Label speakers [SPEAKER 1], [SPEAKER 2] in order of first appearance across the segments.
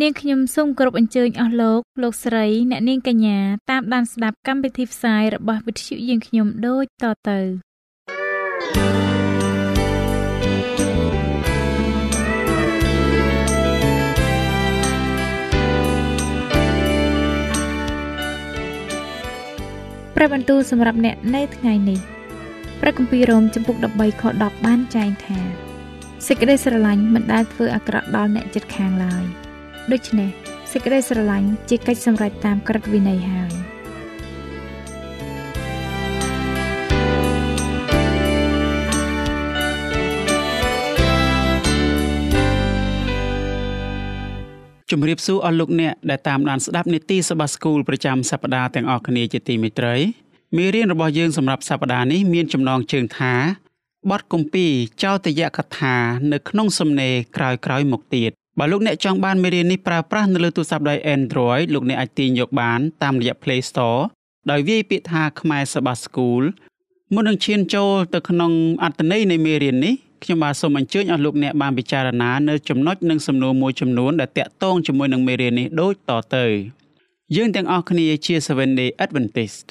[SPEAKER 1] នាងខ្ញុំសូមគោរពអញ្ជើញអស់លោកលោកស្រីអ្នកនាងកញ្ញាតាមដានស្ដាប់កម្មវិធីផ្សាយរបស់វិទ្យុយើងខ្ញុំដូចតទៅព្រះបន្ទូលសម្រាប់អ្នកនៅថ្ងៃនេះព្រះគម្ពីររ៉ូមចំពុក13ខ10បានចែងថាសេចក្តីស្រឡាញ់មិនដែលធ្វើអាក្រក់ដល់អ្នកជិតខាងឡើយ ដូច្នេះសេចក្តីស្រឡាញ់ជាកិច្ចសម្រេចតាមក្រឹតវិន័យហើយ
[SPEAKER 2] ជំរាបសួរអស់លោកអ្នកដែលតាមដានស្ដាប់នីតិសភាស្គូលប្រចាំសប្ដាហ៍ទាំងអស់គ្នាជាទីមេត្រីមេរៀនរបស់យើងសម្រាប់សប្ដាហ៍នេះមានចំណងជើងថាបទគម្ពីរចោទយកថា នៅក្នុងសំណេរក្រោយៗមកទៀត បើលោកអ្នកចង់បានមេរៀននេះប្រើប្រាស់នៅលើទូរស័ព្ទដៃ Android លោកអ្នកអាចទាញយកបានតាមរយៈ Play Store ដោយវាយពាក្យថាខ្មែរសបាស្គូលមុននឹងឈានចូលទៅក្នុងអត្ថន័យនៃមេរៀននេះខ្ញុំបាទសូមអញ្ជើញអស់លោកអ្នកបានពិចារណានៅចំណុចនិងសំណួរមួយចំនួនដែលតាក់ទងជាមួយនឹងមេរៀននេះដូចតទៅយើងទាំងអស់គ្នាជា Seventh Day Adventist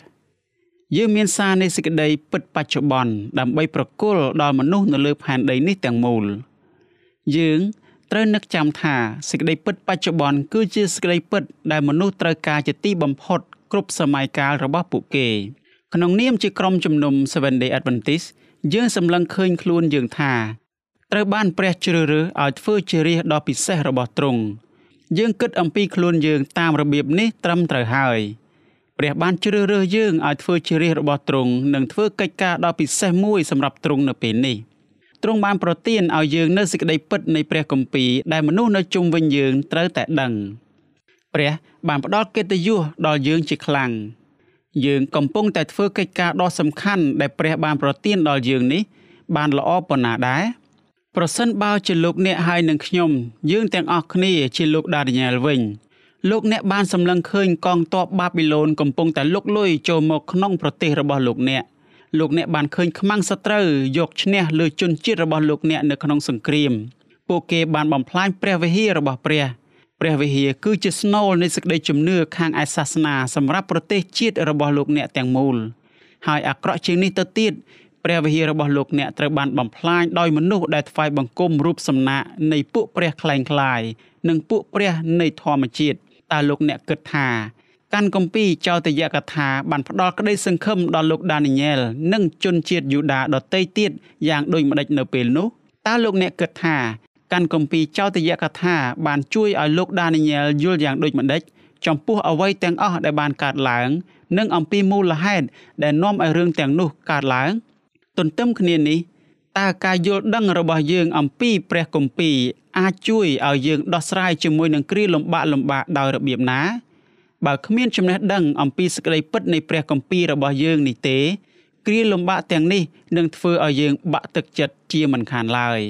[SPEAKER 2] យើងមានសារនៃសេចក្តីពិតបច្ចុប្បន្នដើម្បីប្រគល់ដល់មនុស្សនៅលើផែនដីនេះទាំងមូលយើង ត្រូវនឹកចាំថាសេចក្តីពិតបច្ចុប្បន្នគឺជាសេចក្តីពិតដែលមនុស្សត្រូវការជាទីបំផុតគ្រប់សម័យកាលរបស់ពួកគេ ក្នុងនាមជាក្រុមជំនុំ Seven Day Adventist យើងសម្លឹងឃើញខ្លួនយើងថាត្រូវបានព្រះជ្រើសរើសឲ្យធ្វើជារាជដ៏ពិសេសរបស់ទ្រង់យើងគិតអំពីខ្លួនយើងតាមរបៀបនេះត្រឹមត្រូវហើយព្រះបានជ្រើសរើសយើងឲ្យធ្វើជារាជរបស់ទ្រង់និងធ្វើកិច្ចការដ៏ពិសេសមួយសម្រាប់ទ្រង់នៅពេលនេះ ទ្រង់បានប្រទានឲ្យយើងនៅសេចក្តីពិតនៃព្រះគម្ពីរដែលមនុស្សនៅជុំវិញយើងត្រូវតែដឹងព្រះបានផ្ដល់កិត្តិយសដល់យើងជាខ្លាំងយើងកំពុងតែធ្វើកិច្ចការដ៏សំខាន់ដែលព្រះបានប្រទានដល់យើងនេះ បានល្អប៉ុណ្ណាដែរប្រសិនបើជាលោកអ្នកហើយនឹងខ្ញុំ យើងទាំងអស់គ្នាជាលោកដានីយ៉ែលវិញលោកអ្នកបានសម្លឹងឃើញកងទ័ពបាប៊ីឡូនកំពុងតែលុកលុយចូលមកក្នុងប្រទេសរបស់លោកអ្នក លោកអ្នកបានឃើញខ្មាំងសត្រូវយកឈ្នះលើជនជាតិរបស់លោកអ្នកនៅក្នុងសង្គ្រាមពួកគេបានបំផ្លាញព្រះវិហាររបស់ព្រះព្រះវិហារគឺជាស្នូលនៃសេចក្តីជំនឿខាងឯសាសនាសម្រាប់ប្រទេសជាតិរបស់លោកអ្នកទាំងមូលហើយអាក្រក់ជាងនេះទៅទៀតព្រះវិហាររបស់លោកអ្នកត្រូវបានបំផ្លាញដោយមនុស្សដែលថ្វាយបង្គំរូបសំណាកនៃពួកព្រះខ្លែងខ្លាយនិងពួកព្រះនៃធម្មជាតិតើលោកអ្នកគិតថា កាន់គម្ពីរចោទយកថាបានផ្ដល់ក្តីសង្ឃឹមដល់លោកដានីយ៉ែលនិងជនជាតិយូដាដទៃទៀតយ៉ាងដូចម្ដេចនៅពេលនោះតើលោកអ្នកគិតថាកាន់គម្ពីរចោទយកថាបានជួយឲ្យលោកដានីយ៉ែលយល់យ៉ាងដូចម្ដេចចំពោះអ្វីទាំងអស់ដែលបានកើតឡើង និងអំពីមូលហេតុដែលនាំឲ្យរឿងទាំងនោះកើតឡើង ទន្ទឹមគ្នានេះតើការយល់ដឹងរបស់យើងអំពីព្រះគម្ពីរអាចជួយឲ្យយើងដោះស្រាយជាមួយនឹងគ្រាលំបាកលំបាកដោយរបៀបណា បើគ្មានចំណេះដឹងអំពីសក្តីពិតនៃព្រះគម្ពីររបស់យើងនេះទេ គ្រាលំបាកទាំងនេះនឹងធ្វើឲ្យយើងបាក់ទឹកចិត្តជាមិនខានឡើយ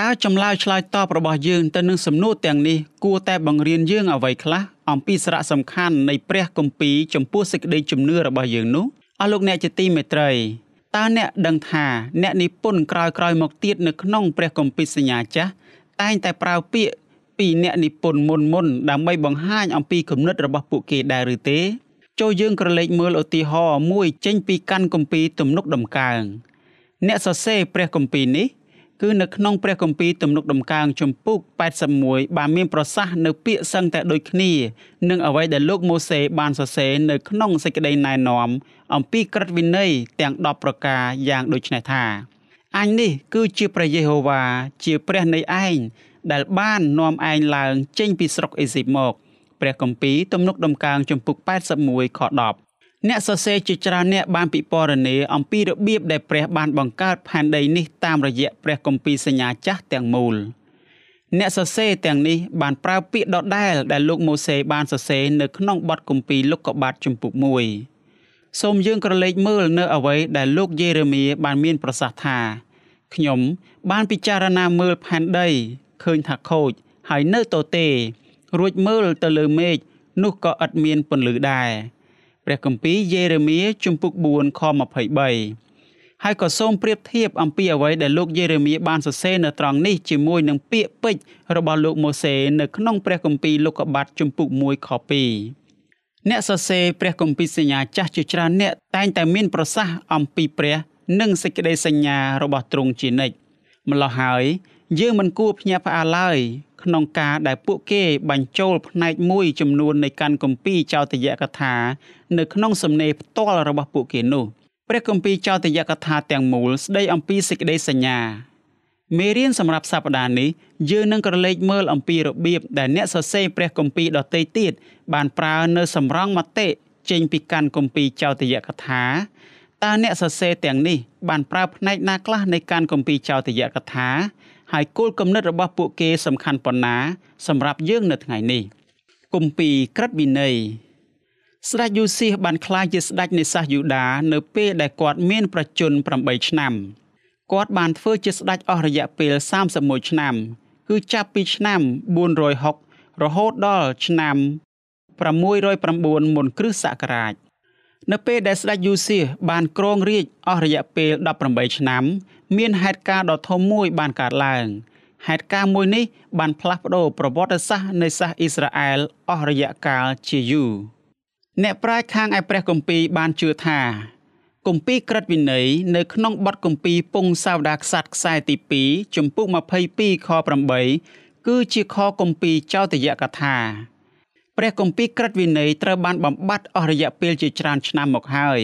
[SPEAKER 2] តើចម្លើយឆ្លើយតបរបស់យើងទៅនឹងសំណួរទាំងនេះគួរតែបង្រៀនយើងអ្វីខ្លះអំពីសារៈសំខាន់នៃព្រះគម្ពីរចំពោះសេចក្តីជំនឿរបស់យើងនោះអស់លោកអ្នកជាទីមេត្រីតើអ្នកដឹងថាអ្នកនិពន្ធក្រោយៗមកទៀតនៅក្នុងព្រះគម្ពីរសញ្ញាចាស់តែងតែប្រើពាក្យ ពីអ្នកនិពន្ធមុនមុនដើម្បីបង្ហាញអំពីគំនិតរបស់ពួកគេដែរឬទេចូលយើងក្រឡេកមើលឧទាហរណ៍មួយចេញពីកាន់គម្ពីរទំនុកដំកើងអ្នកសរសេរព្រះគម្ពីរនេះគឺនៅក្នុងព្រះគម្ពីរទំនុកដំកើងជំពូក81បានមានប្រសាសន៍នៅពាក្យសឹងតែដូចគ្នានឹងអ្វីដែលលោកម៉ូសេបានសរសេរនៅក្នុងសេចក្តីណែនាំអំពីក្រឹតវិន័យទាំង10ប្រការយ៉ាងដូចនេះថាអញនេះគឺជាព្រះយេហូវ៉ាជាព្រះនៃឯង ដែលបាននាំឯងឡើងចេញពីស្រុកអេស៊ីបមកព្រះគម្ពីរទំនុកដំកើងចំពុក81ខ10អ្នកសរសេរជាច្រើនអ្នកបានពិពណ៌នាអំពីរបៀបដែលព្រះបានបង្កើតផែនដីនេះតាមរយៈព្រះគម្ពីរសញ្ញាចាស់ទាំងមូលអ្នកសរសេរទាំងនេះបានប្រើពាក្យដដែលដែលលោកម៉ូសេបានសរសេរនៅក្នុងបទគម្ពីរលោកុបាទជំពូក1សូមយើងក្រឡេកមើលនៅអ្វីដែលលោកយេរេមៀបានមានប្រសាសន៍ថាខ្ញុំបានពិចារណាមើលផែនដី ឃើញថាខូច ហើយនៅតទេ រួចមើលទៅលើមេឃនោះក៏ឥតមានពន្លឺដែរព្រះគម្ពីរយេរេមៀជំពូក4ខ23ហើយក៏សូមប្រៀបធៀបអំពីអ្វីដែលលោកយេរេមៀបានសរសេរនៅត្រង់នេះជាមួយនឹងពាក្យពេចន៍របស់លោកម៉ូសេនៅក្នុងព្រះគម្ពីរលោកុបាទជំពូក1ខ2អ្នកសរសេរព្រះគម្ពីរសញ្ញាចាស់ជាច្រើនអ្នកតែងតែមានប្រសាសន៍អំពីព្រះ និងសេចក្តីសញ្ញារបស់ទ្រង់ជានិច្ចម្ល៉េះហើយ យើងមិនគួរភ្ញាក់ផ្អើលឡើយក្នុងការដែលពួកគេបញ្ចូលផ្នែកមួយចំនួននៃកាន់គម្ពីរចោទយកថានៅក្នុងសំណេរផ្ទាល់របស់ពួកគេនោះព្រះគម្ពីរចោទយកថាទាំងមូលស្ដីអំពីសេចក្តីសញ្ញាមេរៀនសម្រាប់សប្តាហ៍នេះយើងនឹងក្រឡេកមើលអំពីរបៀបដែលអ្នកសរសេរព្រះគម្ពីរដទៃទៀតបានប្រើនៅសម្រងមតិចេញពីកាន់គម្ពីរចោទយកថាតើអ្នកសរសេរទាំងនេះបានប្រើផ្នែកណាខ្លះនៃការគម្ពីរចោទយកថា ហើយគោលគំនិតរបស់ពួកគេសំខាន់ប៉ុណ្ណា សម្រាប់យើងនៅថ្ងៃនេះគម្ពីរក្រឹតវិន័យស្ដេចយូស៊ីសបានក្លាយជាស្ដេចនៃសាសយូដានៅពេលដែលគាត់មានប្រជជន8ឆ្នាំគាត់បានធ្វើជាស្ដេចអស់រយៈពេល31ឆ្នាំ គឺចាប់ពីឆ្នាំ460រហូតដល់ឆ្នាំ609មុនគ្រិស្តសករាជ នៅពេលដែលស្ដេចយូសៀសបានគ្រងរាជអស់រយៈពេល18ឆ្នាំ មានហេតុការណ៍ដ៏ធំមួយបានកើតឡើងហេតុការណ៍មួយនេះបានផ្លាស់ប្ដូរប្រវត្តិសាស្ត្រនៃសាសអ៊ីស្រាអែលអស់រយៈកាលជាយូរអ្នកប្រាជ្ញខាងឯព្រះគម្ពីរបានជឿថាគម្ពីរក្រឹតវិន័យនៅក្នុងបទគម្ពីរពងសាវតាក្សត្រខ្សែទី2ចំពុក22ខ8គឺជាខគម្ពីរចោទយកថា ព្រះគម្ពីរក្រឹតវិន័យត្រូវបានបំបត្តិអស់រយៈពេលជាច្រើនឆ្នាំមកហើយ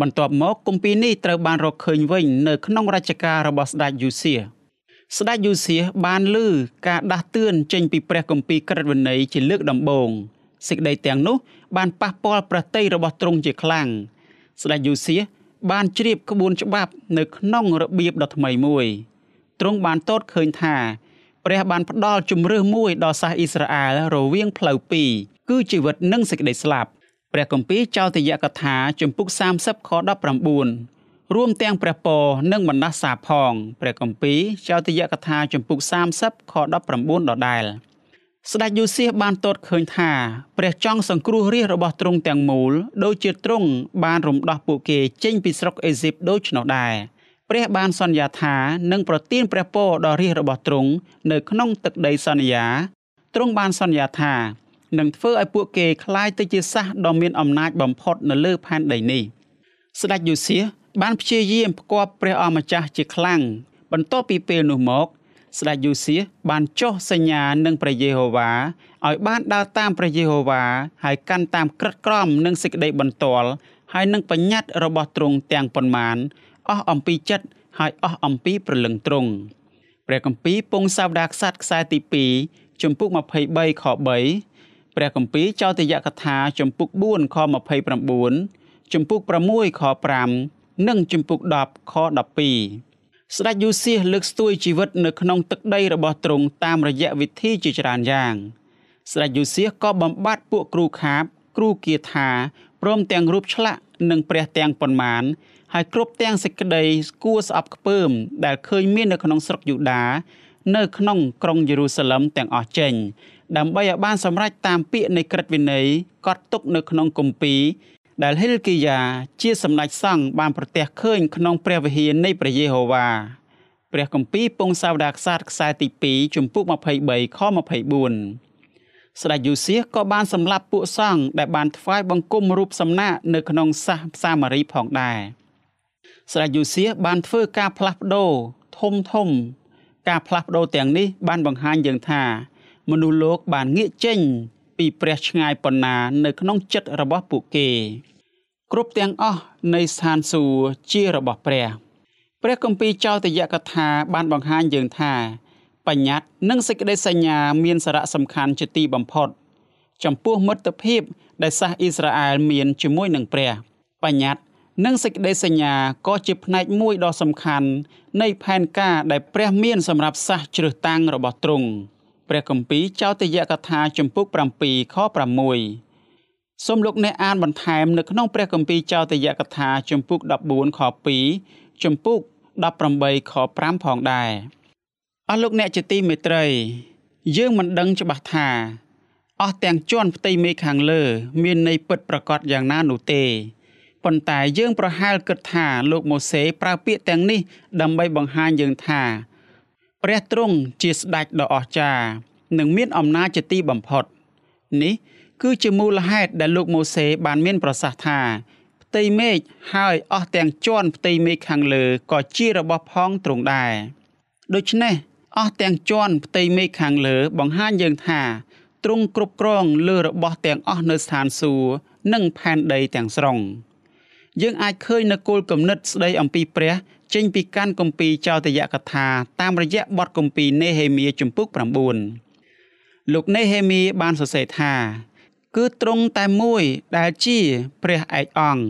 [SPEAKER 2] បន្ទាប់មកគម្ពីរនេះត្រូវបានរកឃើញវិញនៅក្នុងរជ្ជកាលរបស់ស្ដេចយូសៀស្ដេចយូសៀបានលើការដាស់តឿនចេញពីព្រះគម្ពីរក្រឹតវិន័យជាលើកដំបូងសេចក្តីទាំងនោះបានប៉ះពាល់ប្រតិយរបស់ទ្រង់ជាខ្លាំងស្ដេចយូសៀបានជ្រាបក្បួនច្បាប់នៅក្នុងរបៀបដ៏ថ្មីមួយទ្រង់បានតតឃើញថា ព្រះបានផ្ដល់ជំរឿសមួយដល់សាសអ៊ីស្រាអែលរវាងផ្លូវពីរគឺជីវិតនិងសេចក្តីស្លាប់ព្រះគម្ពីរចោទយកថាជំពូក30ខ19រួមទាំងព្រះពរនិងបណ្ដាសាផងព្រះគម្ពីរចោទយកថាជំពូក30ខ19ដដែលស្ដេចយូសៀសបានតតឃើញថាព្រះចង់សង្គ្រោះរាជរបស់ទ្រង់ទាំងមូល ដូចជាទ្រង់បានរំដោះពួកគេចេញពីស្រុកអេស៊ីបដូច្នោះដែរ ព្រះបានសន្យាថានឹងប្រទានព្រះពរដល់រាជរបស់ទ្រង់នៅក្នុងទឹកដីសន្យាទ្រង់បានសន្យាថានឹងធ្វើឲ្យពួកគេคล้ายទៅជាសាសដ៏មានអំណាចបំផុតនៅលើផែនដីនេះស្ដេចយូសៀសបានព្យាយាមផ្គាប់ព្រះអម្ចាស់ជាខ្លាំងបន្ទាប់ពីពេលនោះមកស្ដេចយូសៀសបានចុះសញ្ញានឹងព្រះយេហូវ៉ាឲ្យបានដើរតាមព្រះយេហូវ៉ាហើយកាន់តាមក្រឹតក្រមនិងសេចក្តីបន្ទាល់ហើយនឹងបញ្ញត្តិរបស់ទ្រង់ទាំងប៉ុន្មាន អស់អំពីចិត្តហើយអស់អំពីព្រលឹងទ្រង់ព្រះគម្ពីរពងសាវតាក្សត្រខ្សែទី2ជំពូក23ខ3ព្រះគម្ពីរចោទយកថាជំពូក4ខ29ជំពូក6ខ5និងជំពូក10ខ12ស្ដេចយូសៀសលើកស្ទួយជីវិតនៅក្នុងទឹកដីរបស់ទ្រង់តាមរយៈវិធីជាច្រើនយ៉ាងស្ដេចយូសៀសក៏បំបត្តិពួកគ្រូខាបគ្រូគាថាព្រមទាំងរូបឆ្លាក់និងព្រះទាំងប៉ុន្មាន ហើយគ្រប់ទាំងសេចក្តីគួរស្អប់ខ្ពើម ដែលឃើញមាននៅក្នុងស្រុកយូដា នៅក្នុងក្រុងយេរូសាឡឹមទាំងអស់ចេញ ដើម្បីឲ្យបានសម្រេចតាមពាក្យនៃក្រឹតវិន័យកត់ទុកនៅក្នុងគម្ពីរដែលហិលគីយ៉ាជាសម្ដេចសង្ឃបានប្រទះឃើញក្នុងព្រះវិហារនៃព្រះយេហូវ៉ាព្រះគម្ពីរពងសាវតាក្សត្រខ្សែទី2ជំពូក23ខ24ស្ដេចយូសៀសក៏បានសម្លាប់ពួកសង្ឃដែលបានថ្វាយបង្គំរូបសំណាកនៅក្នុងសាសសាមារីផងដែរ ស្ដេចយូសៀសបានធ្វើការផ្លាស់ប្ដូរធំធំ ការផ្លាស់ប្ដូរទាំងនេះ បានបង្ហាញយើងថា មនុស្សលោកបានងាកចេញ ពីព្រះឆ្ងាយប៉ុណ្ណា នៅក្នុងចិត្តរបស់ពួកគេ គ្រប់ទាំងអស់នៃស្ថានសួគ៌ជារបស់ព្រះ ព្រះគម្ពីរចោទយកថា បានបង្ហាញយើងថា បញ្ញត្តិនិងសេចក្តីសញ្ញាមានសារៈសំខាន់ជាទីបំផុត ចំពោះមិត្តភាពដែលសាសអ៊ីស្រាអែលមានជាមួយនឹងព្រះ បញ្ញត្តិ និងសេចក្តីសញ្ញាក៏ជាផ្នែកមួយដ៏សំខាន់នៃផែនការដែលព្រះមានសម្រាប់សាសជ្រើសតាំងរបស់ទ្រង់។ព្រះគម្ពីរចោទយកថាជំពូក7ខ6សូមលោកអ្នកអានបន្ថែមនៅក្នុងព្រះគម្ពីរចោទយកថាជំពូក14ខ2ជំពូក18ខ5ផងដែរអស់លោកអ្នកជាទីមេត្រី យើងមិនដឹងច្បាស់ថាអស់ទាំងជាន់ផ្ទៃមេឃខាងលើ មានន័យពិតប្រកបយ៉ាងណានោះទេ ប៉ុន្តែយើងប្រហែលគិតថាលោកម៉ូសេប្រើពាក្យទាំងនេះ ដើម្បីបង្ហាញយើងថា ព្រះទ្រង់ជាស្ដេចដ៏អស្ចារ្យនិងមានអំណាចជាទីបំផុត នេះគឺជាមូលហេតុដែលលោកម៉ូសេបានមានប្រសាសន៍ថាផ្ទៃមេឃហើយអស់ទាំងជាន់ផ្ទៃមេឃខាងលើក៏ជារបស់ផងទ្រង់ដែរដូច្នេះអស់ទាំងជាន់ផ្ទៃមេឃខាងលើបង្ហាញយើងថាទ្រង់គ្រប់គ្រងលើរបស់ទាំងអស់នៅស្ថានសួគ៌និងផែនដីទាំងស្រុង យើងអាចឃើញនៅគោលគំនិតស្ដីអំពីព្រះចេញពីកាន់គម្ពីរចោទយកថាតាមរយៈបទគម្ពីរនេហេមៀជំពូក9លោកនេហេមៀបានសរសេរថាគឺទ្រង់តែមួយដែលជាព្រះឯកអង្គ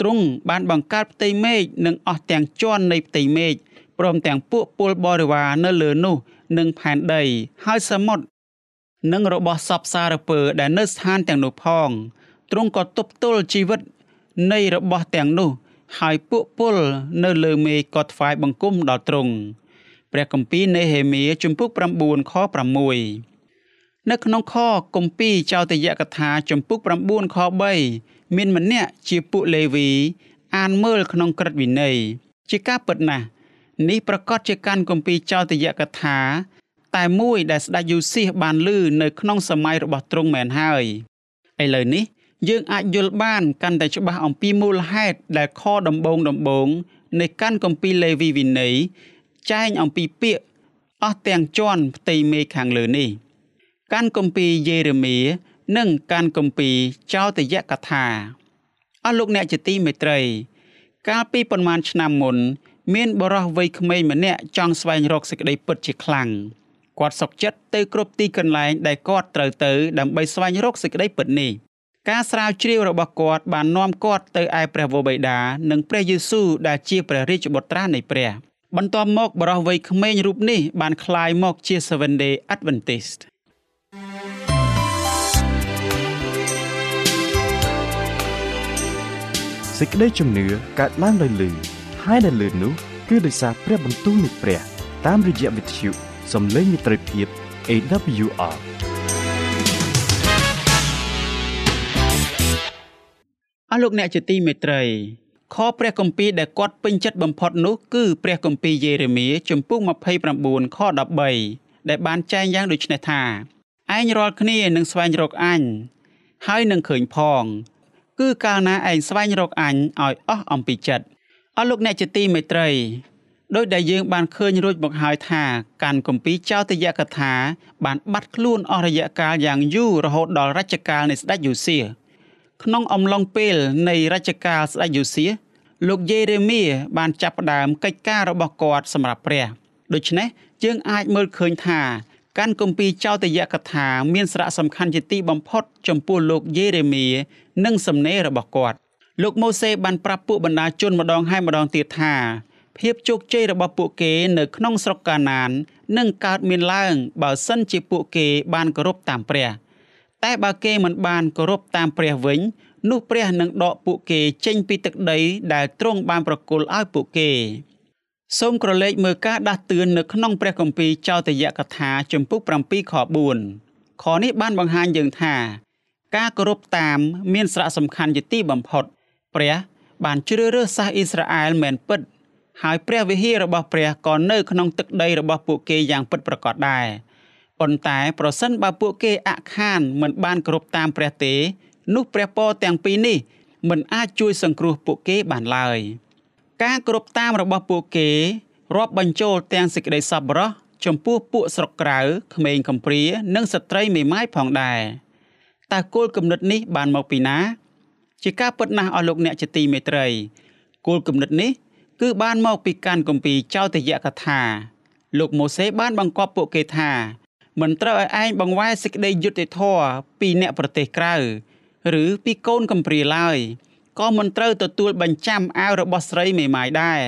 [SPEAKER 2] ទ្រង់បានបង្កើតផ្ទៃមេឃនិងអស់ទាំងជាន់នៃផ្ទៃមេឃព្រមទាំងពួកពលបរិវារនៅលើនោះនិងផែនដីហើយសមុទ្រនិងរបស់សពសារពើដែលនៅស្ថានទាំងនោះផងទ្រង់ក៏ទប់ទល់ជីវិត នៃរបស់ទាំងនោះ ហើយពួកពលនៅលើមេឃក៏ថ្វាយបង្គំដល់ទ្រង់ព្រះគម្ពីរនេហេមៀជំពូក9ខ6នៅក្នុងខគម្ពីរចោទយកថាជំពូក9ខ3មានម្នាក់ជាពួកលេវីអានមើលក្នុងក្រឹតវិន័យជាការពិតណាស់នេះប្រកាសជាកាន់គម្ពីរចោទយកថា តែមួយដែលស្ដេចយូស៊ីសបានលឺនៅក្នុងសម័យរបស់ទ្រង់មែនហើយឥឡូវនេះ យើងអាចយល់បានកាន់តែច្បាស់អំពីមូលហេតុដែលខដំបូងដំបូងនៃកាន់គម្ពីរលេវីវិន័យចែងអំពីពាក្យអស់ទាំងជាន់ផ្ទៃមេឃខាងលើនេះកាន់គម្ពីរយេរេមៀនិងកាន់គម្ពីរចោទយកថាអស់លោកអ្នកជាទីមេត្រី កាលពីប្រមាណឆ្នាំមុន មានបរិះវ័យក្មេងម្នាក់ចង់ស្វែងរកសេចក្តីពិតជាខ្លាំងគាត់សុកចិត្តទៅគ្រប់ទីកន្លែងដែលគាត់ត្រូវទៅដើម្បីស្វែងរកសេចក្តីពិតនេះ ការស្រាវជ្រាវរបស់គាត់បាននាំគាត់ទៅឯព្រះវរបិតានិងព្រះយេស៊ូវដែលជាព្រះរាជបុត្រានៃព្រះបន្ទាប់មកបរិះវ័យក្មេងរូបនេះបានក្លាយមកជា Seventh Day Adventist
[SPEAKER 3] សេចក្តីជំនឿកើតឡើងដោយលឺហើយដែលលឺនោះគឺដោយសារព្រះបន្ទូលនៃព្រះ តាមរយៈវិទ្យុសំឡេងមិត្តភាព AWR
[SPEAKER 2] ស់លោកអ្នកជាទីមេត្រីខព្រះគម្ពីរដែលគាត់ពេញចិត្តបំផុតនោះគឺព្រះគម្ពីរយេរេមៀជំពូក29ខ13ដែលបានចែងយ៉ាងដូចនេះថាឯងរាល់គ្នានឹងស្វែងរកអញហើយនឹងឃើញផង គឺកាលណាឯងស្វែងរកអញឲ្យអស់អំពីចិត្តអស់លោកអ្នកជាទីមេត្រីដោយដែលយើងបានឃើញរួចមកហើយថាកាន់គម្ពីរចោទយកថា បានបាត់ខ្លួនអស់រយៈកាលយ៉ាងយូររហូតដល់រជ្ជកាលនៃស្ដេចយូសៀ ក្នុងអំឡុងពេលនៃរជ្ជកាលស្ដេចយូសៀលោកយេរេមៀបានចាប់ផ្ដើមកិច្ចការរបស់គាត់សម្រាប់ព្រះដូច្នេះយើងអាចមើលឃើញថាកាន់គម្ពីរចោទយកថាមានសារៈសំខាន់ជាទីបំផុតចំពោះលោកយេរេមៀនិងសំណេររបស់គាត់លោកម៉ូសេបានប្រាប់ពួកបណ្ដាជនម្ដងហើយម្ដងទៀតថាភាពជោគជ័យរបស់ពួកគេនៅក្នុងស្រុកកាណាននឹងកើតមានឡើងបើសិនជាពួកគេបានគោរពតាមព្រះ។ តែបើគេមិនបានគោរពតាមព្រះវិញនោះព្រះនឹងដកពួកគេចេញពីទឹកដីដែលទ្រង់បានប្រគល់ឲ្យពួកគេសូមក្រឡេកមើលការដាស់តឿននៅក្នុងព្រះគម្ពីរចោទយកថាជំពូក7ខ4ខនេះបានបង្ហាញយើងថា ការគោរពតាមមានសារៈសំខាន់ជាទីបំផុត ព្រះបានជ្រើសរើសសាសអ៊ីស្រាអែលមែនពិត ហើយព្រះវិហាររបស់ព្រះក៏នៅក្នុងទឹកដីរបស់ពួកគេយ៉ាងពិតប្រាកដដែរ ប៉ុន្តែប្រសិនបើពួកគេអខានមិនបានគ្រប់តាមព្រះទេ នោះព្រះពរទាំងពីរនេះមិនអាចជួយសង្គ្រោះពួកគេបានឡើយការគ្រប់តាមរបស់ពួកគេរាប់បញ្ចូលទាំងសេចក្តីសប្បុរសចំពោះពួកស្រុកក្រៅក្មេងកំព្រា និងស្ត្រីមេម៉ាយផងដែរតើគោលគំនិតនេះបានមកពីណា ជាការពិតណាស់អស់លោកអ្នកជាទីមេត្រីគោលគំនិតនេះ គឺបានមកពីការគម្ពីរចោទយកថា លោកម៉ូសេបានបង្គាប់ពួកគេថា មិនត្រូវឲ្យឯងបង្វែរសេចក្តីយុត្តិធម៌ពីអ្នកប្រទេសក្រៅឬពីកូនកំព្រាឡើយក៏មិនត្រូវទទួលបញ្ចាំអាវរបស់ស្រីមេម៉ាយដែរ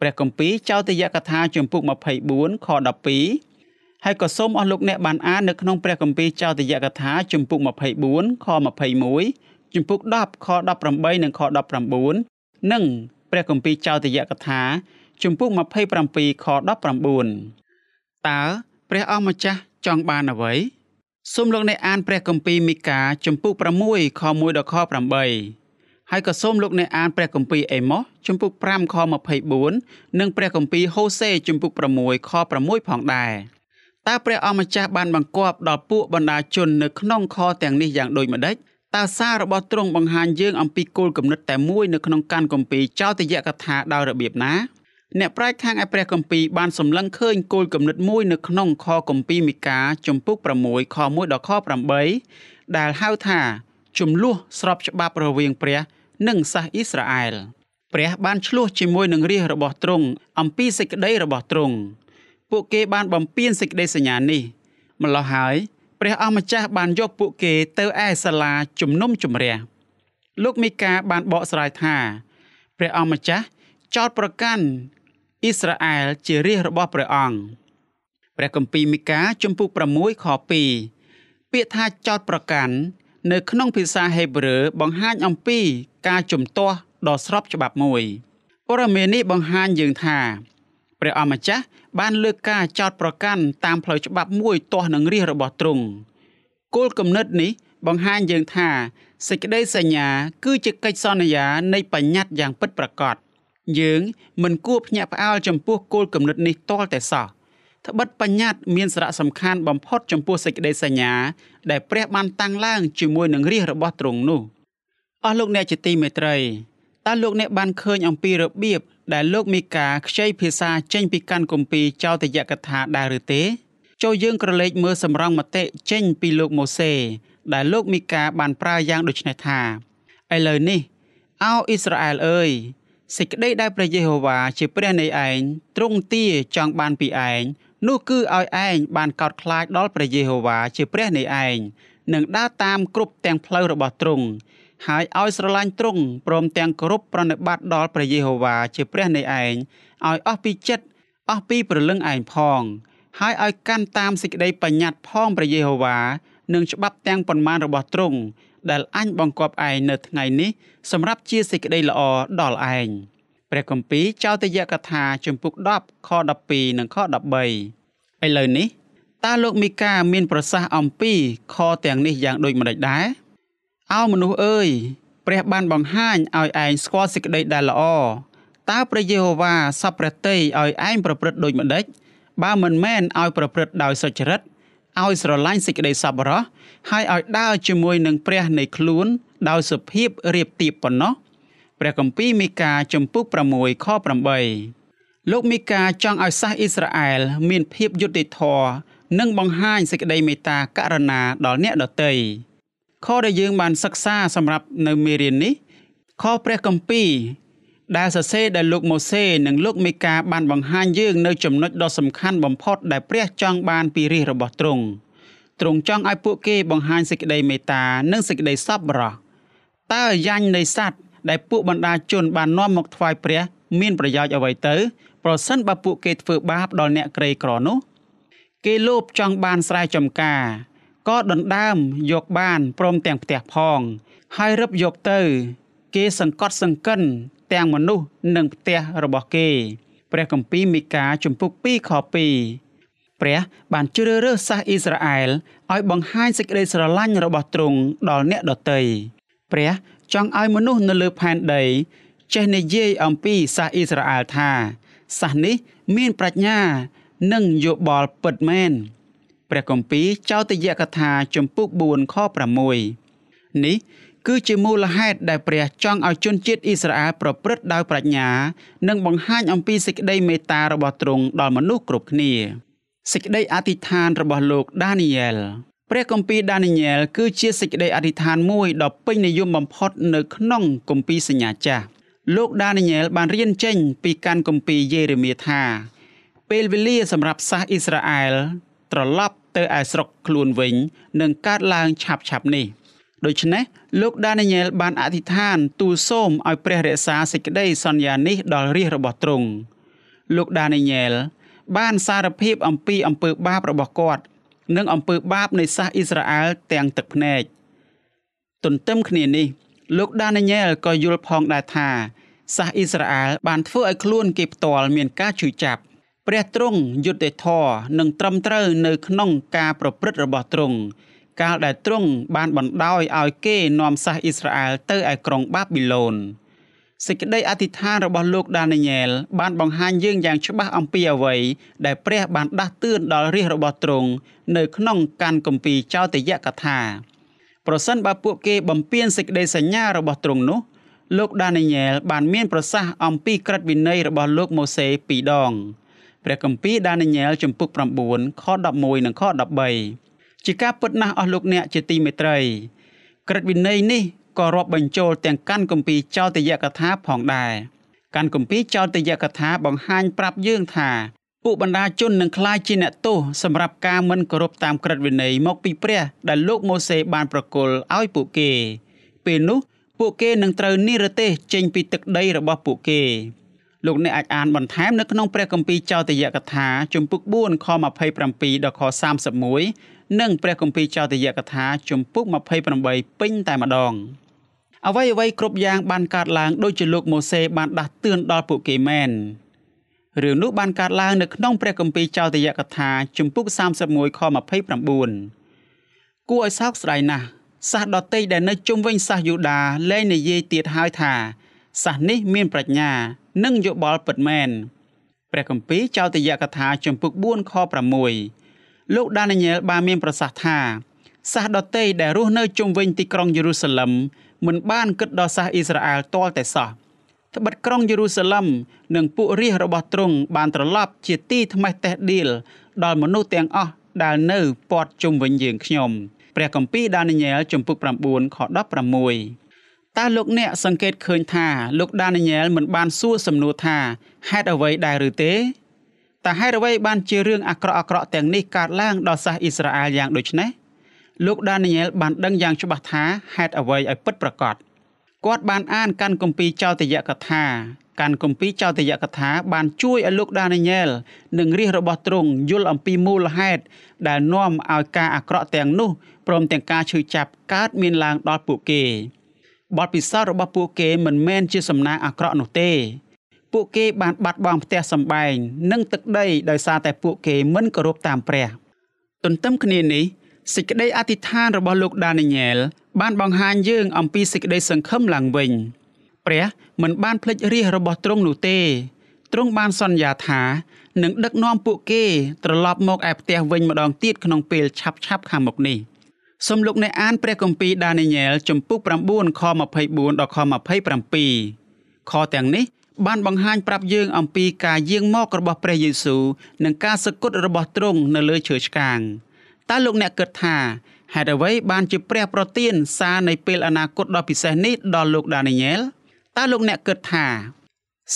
[SPEAKER 2] ព្រះគម្ពីរចោទយកថាជំពូក24ខ12ហើយក៏សូមអស់លោកអ្នកបានអាននៅក្នុងព្រះគម្ពីរចោទយកថាជំពូក24ខ21ជំពូក10ខ18និងខ19និងព្រះគម្ពីរចោទយកថាជំពូក27ខ19តើព្រះអង្គម្ចាស់ ចង់បានអ្វីសូមលោកអ្នកអានព្រះគម្ពីរមីកាជំពូក6ខ1ដល់ខ8ហើយក៏សូមលោកអ្នកអានព្រះគម្ពីរអេម៉ូសជំពូក5ខ24និងព្រះគម្ពីរហូសេជំពូក6ខ6ផងដែរតើព្រះអង្គម្ចាស់បានបង្គាប់ដល់ពួកបណ្ដាជននៅក្នុងខទាំងនេះយ៉ាងដូចម្ដេចតើសាររបស់ទ្រង់បង្ហាញយើងអំពីគោលគំនិតតែមួយនៅក្នុងកានគម្ពីរចោទយកថាដោយរបៀបណា អ្នកប្រាជ្ញខាងឯព្រះគម្ពីរបានសម្លឹងឃើញគោលគំនិតមួយនៅក្នុងខគម្ពីរមីកាជំពូក6ខ1ដល់ខ8ដែលហៅថាចំនួនស្របច្បាប់រវាងព្រះនិងសាសអ៊ីស្រាអែលព្រះបានឆ្លោះជាមួយនឹងរាជរបស់ទ្រង់អំពីសេចក្តីរបស់ទ្រង់ពួកគេបានបំពេញសេចក្តីសញ្ញានេះម្ល៉េះហើយព្រះអម្ចាស់បានយកពួកគេទៅឯសាលាជំនុំជម្រះលោកមីកាបានបកស្រាយថា ព្រះអម្ចាស់ចោទប្រកាន់ អ៊ីស្រាអែលជារាជរបស់ព្រះអង្គព្រះគម្ពីរមីកាជំពូក6ខ2ពាក្យថាចោទប្រកាន់នៅក្នុងភាសាហេប្រឺបង្ហាញអំពីការជំទាស់ដ៏ស្របច្បាប់មួយព័ត៌មាននេះបង្ហាញយើងថាព្រះអម្ចាស់បានលើកការចោទប្រកាន់តាមផ្លូវច្បាប់មួយទាស់នឹងរាជរបស់ទ្រង់គោលគំនិតនេះបង្ហាញយើងថាសេចក្តីសញ្ញា គឺជាកិច្ចសន្យានៃបញ្ញត្តិយ៉ាងពិតប្រាកដ យើងមិនគួរភ្ញាក់ផ្អើលចំពោះគោលគំនិតនេះទាល់តែសោះត្បិតបញ្ញត្តិមានសារៈសំខាន់បំផុតចំពោះសេចក្តីសញ្ញា ដែលព្រះបានតាំងឡើងជាមួយនឹងរាជរបស់ទ្រង់នោះអស់លោកអ្នកជាទីមេត្រីតើលោកអ្នកបានឃើញអំពីរបៀបដែលលោកមីកាខ្ចីភាសាចេញពីកាន់គម្ពីរចោទយកថាដែរឬទេចូលយើងក្រឡេកមើលសម្រងមតិចេញពីលោកម៉ូសេដែលលោកមីកាបានប្រើយ៉ាងដូចនេះថាឥឡូវនេះអោអ៊ីស្រាអែលអើយ សេចក្តីដែលព្រះយេហូវ៉ាជាព្រះនៃឯងទ្រង់ទាចង់បានពីឯងនោះគឺឲ្យឯងបានកោតខ្លាចដល់ព្រះយេហូវ៉ាជាព្រះនៃឯងនិងដើរតាមគ្រប់ទាំងផ្លូវរបស់ទ្រង់ហើយឲ្យស្រឡាញ់ទ្រង់ព្រមទាំងគោរពប្រណិប័តដល់ព្រះយេហូវ៉ាជាព្រះនៃឯងឲ្យអស់ពីចិត្តអស់ពីព្រលឹងឯងផង ហើយឲ្យកាន់តាមសេចក្តីបញ្ញត្តិផងព្រះយេហូវ៉ានិងច្បាប់ទាំងប៉ុន្មានរបស់ទ្រង់ ដែលអញបង្គាប់ឯងនៅថ្ងៃនេះសម្រាប់ជាសេចក្តីល្អដល់ឯងព្រះគម្ពីរចោទយកថាជំពូក10ខ12និងខ13ឥឡូវនេះតើលោកមីកាមានប្រសាសន៍អំពីខទាំងនេះយ៉ាងដូចម្តេចដែរអោមនុស្សអើយព្រះបានបង្ហាញឲ្យឯងស្គាល់សេចក្តីដែលល្អតើព្រះយេហូវ៉ាសពព្រះតីឲ្យឯងប្រព្រឹត្តដូចម្តេចបើមិនមែនឲ្យប្រព្រឹត្តដោយសុចរិត ឲ្យស្រឡាញ់សេចក្តីសប្បុរសហើយឲ្យដើរជាមួយនឹងព្រះនៃខ្លួនដោយសុភាពរៀបទៀបប៉ុណ្ណោះព្រះគម្ពីរមីកាចំពុក6ខ8លោកមីកាចង់ឲ្យសាសអ៊ីស្រាអែលមានភាពយុត្តិធម៌និងបង្ហាញសេចក្តីមេត្តាករុណាដល់អ្នកដទៃខដែលយើងបានសិក្សាសម្រាប់នៅមេរៀននេះខព្រះគម្ពីរ ដែលសរសេរដោយលោកម៉ូសេនិងលោកមេកាបានបង្ហាញយើងនៅចំណុចដ៏សំខាន់បំផុតដែលព្រះចង់បានពីរាជរបស់ទ្រង់ទ្រង់ចង់ឲ្យពួកគេបង្ហាញសេចក្តីមេត្តានិងសេចក្តីសប្បុរសតើយ៉ាញ់នៃសត្វដែលពួកបណ្ដាជនបាននាំមកថ្វាយព្រះមានប្រយោជន៍អ្វីទៅ ប្រសិនបើពួកគេធ្វើបាបដល់អ្នកក្រីក្រនោះ គេលោភចង់បានស្រែចម្ការក៏ដណ្ដើមយកបានព្រមទាំងផ្ទះផង ហើយរឹបយកទៅ គេសង្កត់សង្កិន ទាំងមនុស្សនិងផ្ទះរបស់គេ ព្រះគម្ពីរមីកាជំពូក2ខ2ព្រះបានជ្រើសរើសសាសអ៊ីស្រាអែលឲ្យបង្ហាញសេចក្តីស្រឡាញ់របស់ទ្រង់ដល់អ្នកដទៃព្រះចង់ឲ្យមនុស្សនៅលើផែនដី ចេះនិយាយអំពីសាសអ៊ីស្រាអែលថាសាសនេះមានប្រាជ្ញា និងយោបល់ពិតមែនព្រះគម្ពីរចោទយកថា ជំពូក4ខ6នេះ គឺជាមូលហេតុដែលព្រះចង់ឲ្យជនជាតិអ៊ីស្រាអែលប្រព្រឹត្តដោយប្រាជ្ញា និងបង្ហាញអំពីសេចក្តីមេត្តារបស់ទ្រង់ដល់មនុស្សគ្រប់គ្នាសេចក្តីអធិដ្ឋានរបស់លោកដានីយ៉ែលព្រះគម្ពីរដានីយ៉ែលគឺជាសេចក្តីអធិដ្ឋានមួយដ៏ពេញនិយមបំផុតនៅក្នុងគម្ពីរសញ្ញាចាស់លោកដានីយ៉ែលបានរៀនចេញពីកាន់គម្ពីរយេរេមៀថា ពេលវេលាសម្រាប់សាសអ៊ីស្រាអែលត្រឡប់ទៅឯស្រុកខ្លួនវិញនឹងកើតឡើងឆាប់ឆាប់នេះដូច្នេះ លោកដានីយ៉ែលបានអធិដ្ឋានទូលសូមឲ្យព្រះរក្សាសេចក្តីសន្យានេះដល់រាជរបស់ទ្រង់លោកដានីយ៉ែលបានសារភាពអំពីអំពើបាបរបស់គាត់ និងអំពើបាបនៃសាសអ៊ីស្រាអែលទាំងទឹកភ្នែកទន្ទឹមគ្នានេះ លោកដានីញ៉ែលក៏យល់ផងដែរថាសាសអ៊ីស្រាអែលបានធ្វើឲ្យខ្លួនគេផ្ទាល់មានការជឿចាប់ព្រះទ្រង់យុត្តិធម៌និងត្រឹមត្រូវនៅក្នុងការប្រព្រឹត្តរបស់ទ្រង់ កាលដែលទ្រង់បានបណ្ដោយឲ្យគេនាំសាសអ៊ីស្រាអែលទៅឯក្រុងបាប៊ីឡូនសេចក្តីអធិដ្ឋានរបស់លោកដានីញ៉ែលបានបង្ហាញយើងយ៉ាងច្បាស់អំពីអ្វីដែលព្រះបានដាស់តឿនដល់រាជរបស់ទ្រង់នៅក្នុងកាន់គម្ពីរចោទយកថាប្រសិនបើពួកគេបំពេញសេចក្តីសញ្ញារបស់ទ្រង់នោះលោកដានីញ៉ែលបានមានប្រសាសន៍អំពីក្រឹតវិន័យរបស់លោកម៉ូសេពីរដងព្រះគម្ពីរដានីញ៉ែលចំពុក9ខ11និងខ13 ជាការពិតណាស់អស់លោកអ្នកជាទីមេត្រីក្រឹតវិន័យនេះក៏រាប់បញ្ចូលទាំងកាន់គម្ពីរចោទយកថាផងដែរកាន់គម្ពីរចោទយកថាបង្ហាញប្រាប់យើងថាពួកបណ្ដាជននឹងក្លាយជាអ្នកទោសសម្រាប់ការមិនគោរពតាមក្រឹតវិន័យមកពីព្រះ ដែលលោកម៉ូសេបានប្រគល់ឲ្យពួកគេ ពេលនោះពួកគេនឹងត្រូវនិរទេសចេញពីទឹកដីរបស់ពួកគេ លោកអ្នកអាចអានបន្ថែមនៅក្នុងព្រះគម្ពីរចោទយកថាជំពូក4ខ27ដល់ខ31និងព្រះគម្ពីរចោទយកថាជំពូក28ពេញតែម្ដងអ្វីអ្វីគ្រប់យ៉ាងបានកើតឡើងដោយជាលោកម៉ូសេបានដាស់តឿនដល់ពួកគេមែនរឿងនោះបានកើតឡើងនៅក្នុងព្រះគម្ពីរចោទយកថាជំពូក31ខ29គួរឲ្យសោកស្ដាយណាស់សាសដតីដែលនៅជុំវិញសាសយូដាលែងនិយាយទៀតហើយថា សាសនេះមានប្រាជ្ញា និងយោបល់ពិតមែនព្រះគម្ពីរចោទយកថាជំពូក4ខ6លោកដានីយ៉ែលបានមានប្រសាសន៍ថាសាសដតីដែលរស់នៅជុំវិញទីក្រុងយេរូសាឡឹមមិនបានគិតដល់សាសអ៊ីស្រាអែលទាល់តែសោះត្បិតក្រុងយេរូសាឡឹមនិងពួករាជរបស់ទ្រង់បានត្រឡប់ជាទីថ្មេះតេះដៀលដល់មនុស្សទាំងអស់ដែលនៅព័ទ្ធជុំវិញយើងខ្ញុំព្រះគម្ពីរដានីយ៉ែលជំពូក9ខ16 តើលោកអ្នកសង្កេតឃើញថាលោកដានីយ៉ែលមិនបានសួរសំណួរថាហេតុអ្វីដែរឬទេតើហេតុអ្វីបានជារឿងអាក្រក់អាក្រក់ទាំងនេះកើតឡើងដល់សាសអ៊ីស្រាអែលយ៉ាងដូចនេះលោកដានីយ៉ែលបានដឹងយ៉ាងច្បាស់ថាហេតុអ្វីឲ្យពិតប្រាកដគាត់បានអានកាន់គម្ពីរចោទយកថាកាន់គម្ពីរចោទយកថាបានជួយឲ្យលោកដានីយ៉ែលនិងរាជរបស់ទ្រង់យល់អំពីមូលហេតុដែលនាំឲ្យការអាក្រក់ទាំងនោះព្រមទាំងការឈឺចាប់កើតមានឡើងដល់ពួកគេ បទពិសោធន៍របស់ពួកគេមិនមែនជាសំណាងអាក្រក់នោះទេពួកគេបានបាត់បង់ផ្ទះសម្បែងនិងទឹកដីដោយសារតែពួកគេមិនគោរពតាមព្រះ ទន្ទឹមគ្នានេះសេចក្តីអធិដ្ឋានរបស់លោកដានីយ៉ែលបានបង្ហាញយើងអំពីសេចក្តីសង្ឃឹមឡើងវិញព្រះមិនបានភ្លេចរាជរបស់ទ្រង់នោះទេទ្រង់បានសន្យាថានឹងដឹកនាំពួកគេត្រឡប់មកឯផ្ទះវិញម្ដងទៀតក្នុងពេលឆាប់ឆាប់ខាងមុខនេះ សូមលោកអ្នកអានព្រះគម្ពីរដានីយ៉ែលចំពុក9ខ24ដល់ខ27ខទាំងនេះបានបង្ហាញប្រាប់យើងអំពីការយាងមករបស់ព្រះយេស៊ូវនិងការសគត់របស់ទ្រង់នៅលើឈើឆ្កាងតើលោកអ្នកគិតថាហេតុអ្វីបានជាព្រះប្រទានសារនៃពេលអនាគតដ៏ពិសេសនេះដល់លោកដានីយ៉ែលតើលោកអ្នកគិតថា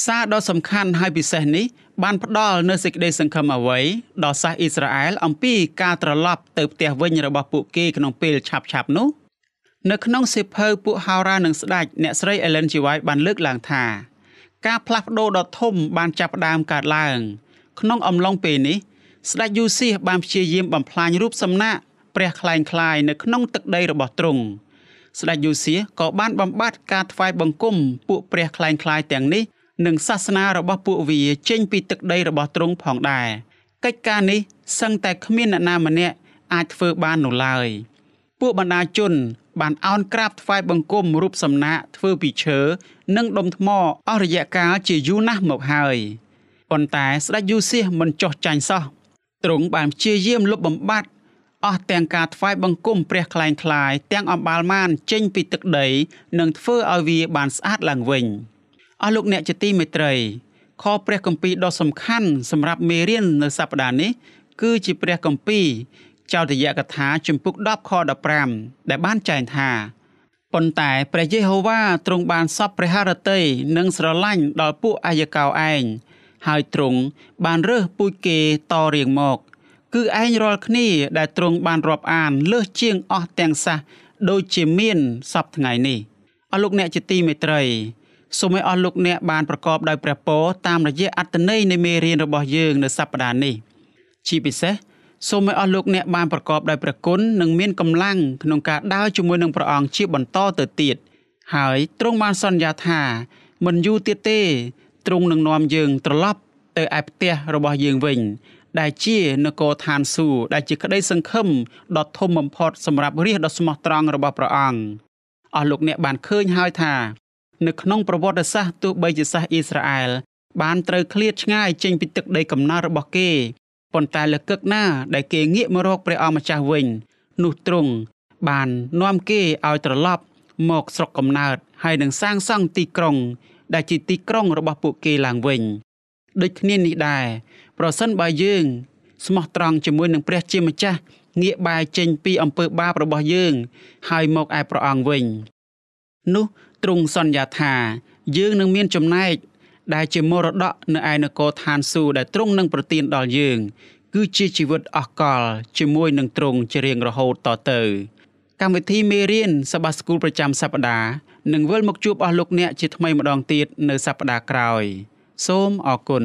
[SPEAKER 2] សារដ៏សំខាន់ហើយពិសេសនេះបានផ្ដល់នូវសេចក្តីសង្ឃឹមអ្វីដល់សាសអ៊ីស្រាអែលអំពីការត្រឡប់ទៅផ្ទះវិញរបស់ពួកគេក្នុងពេលឆាប់ៗនោះនៅក្នុងសៀវភៅពួកហោរានឹងស្ដេចអ្នកស្រី Ellen G. White បានលើកឡើងថា ការផ្លាស់ប្ដូរដ៏ធំបានចាប់ផ្ដើមកើតឡើង ក្នុងអំឡុងពេលនេះស្ដេចយូសៀសបានព្យាយាមបំផ្លាញរូបសំណាកព្រះខ្លែងខ្លាយនៅក្នុងទឹកដីរបស់ទ្រង់ស្ដេចយូសៀសក៏បានបំបត្តិការថ្វាយបង្គំពួកព្រះខ្លែងខ្លាយទាំងនេះ និងសាសនារបស់ពួកវាចេញពីទឹកដីរបស់ទ្រង់ផងដែរកិច្ចការនេះសឹងតែគ្មានអ្នកណាម្នាក់អាចធ្វើបាននោះឡើយពួកបណ្ដាជន បានអោនក្រាបថ្វាយបង្គំរូបសំណាកធ្វើពីឈើនិងដុំថ្មអស់រយៈកាលជាយូរណាស់មកហើយប៉ុន្តែស្ដេចយូសៀសមិនចោះចាញ់សោះទ្រង់បានព្យាយាមលុបបំបាត់អស់ទាំងការថ្វាយបង្គំព្រះខ្លែងខ្លាយទាំងអំបាលម៉ានចេញពីទឹកដី និងធ្វើឲ្យវាបានស្អាតឡើងវិញ។ អស់លោកអ្នកជាទីមេត្រីខព្រះគម្ពីរដ៏សំខាន់សម្រាប់មេរៀននៅសប្តាហ៍នេះគឺជាព្រះគម្ពីរចោទយកថាជំពូក10ខ15ដែលបានចែងថាប៉ុន្តែព្រះយេហូវ៉ាទ្រង់បានសពព្រះハរតីនិងស្រឡាញ់ដល់ពួកអាយកោឯងហើយទ្រង់បានរើសពូជគេតរៀងមក គឺឯងរាល់គ្នាដែលទ្រង់បានរាប់អានលើសជាងអស់ទាំងសះដូចជាមានសពថ្ងៃនេះអស់លោកអ្នកជាទីមេត្រី សូមឲ្យអស់លោកអ្នកបានប្រកបដោយព្រះពរតាមរយៈអត្ថន័យនៃមេរៀនរបស់យើងនៅសប្តាហ៍នេះជាពិសេសសូមឲ្យអស់លោកអ្នកបានប្រកបដោយព្រះគុណនិងមានកម្លាំងក្នុងការដើរជាមួយនឹងព្រះអង្គជាបន្តទៅទៀតហើយទ្រង់បានសន្យាថាមិនយូរទៀតទេទ្រង់នឹងនាំយើងត្រឡប់ទៅឯផ្ទះរបស់យើងវិញ ដែលជានគរឋានសួគ៌ដែលជាក្តីសង្ឃឹមដ៏ធំបំផុតសម្រាប់រាជដ៏ស្មោះត្រង់របស់ព្រះអង្គអស់លោកអ្នកបានឃើញហើយថា នៅក្នុងប្រវត្តិសាស្ត្រទោះបីជាសាសអ៊ីស្រាអែលបានត្រូវឃ្លាតឆ្ងាយចេញពីទឹកដីកំណើតរបស់គេប៉ុន្តែលើកឹកណាដែលគេងាកមករកព្រះអង្គម្ចាស់វិញ នោះទ្រង់បាននាំគេឲ្យត្រឡប់មកស្រុកកំណើតហើយនឹងសាងសង់ទីក្រុង ដែលជាទីក្រុងរបស់ពួកគេឡើងវិញដូចគ្នានេះដែរប្រសិនបើយើង ស្មោះត្រង់ជាមួយនឹងព្រះជាម្ចាស់ងាកបែរចេញពីអំពើបាបរបស់យើង ហើយមកឯព្រះអង្គវិញ នោះ ទ្រង់សន្យាថា យើងនឹងមានចំណែកដែលជាមរតកនៅឯនគរឋានសួគ៌ដែលទ្រង់នឹងប្រទានដល់យើង គឺជាជីវិតអស់កលជាមួយនឹងទ្រង់ជារៀងរហូតតទៅកម្មវិធីមេរៀនសបាស្គូលប្រចាំសប្តាហ៍នឹងវិលមកជួបអស់លោកអ្នកជាថ្មីម្ដងទៀតនៅសប្តាហ៍ក្រោយ សូមអរគុណ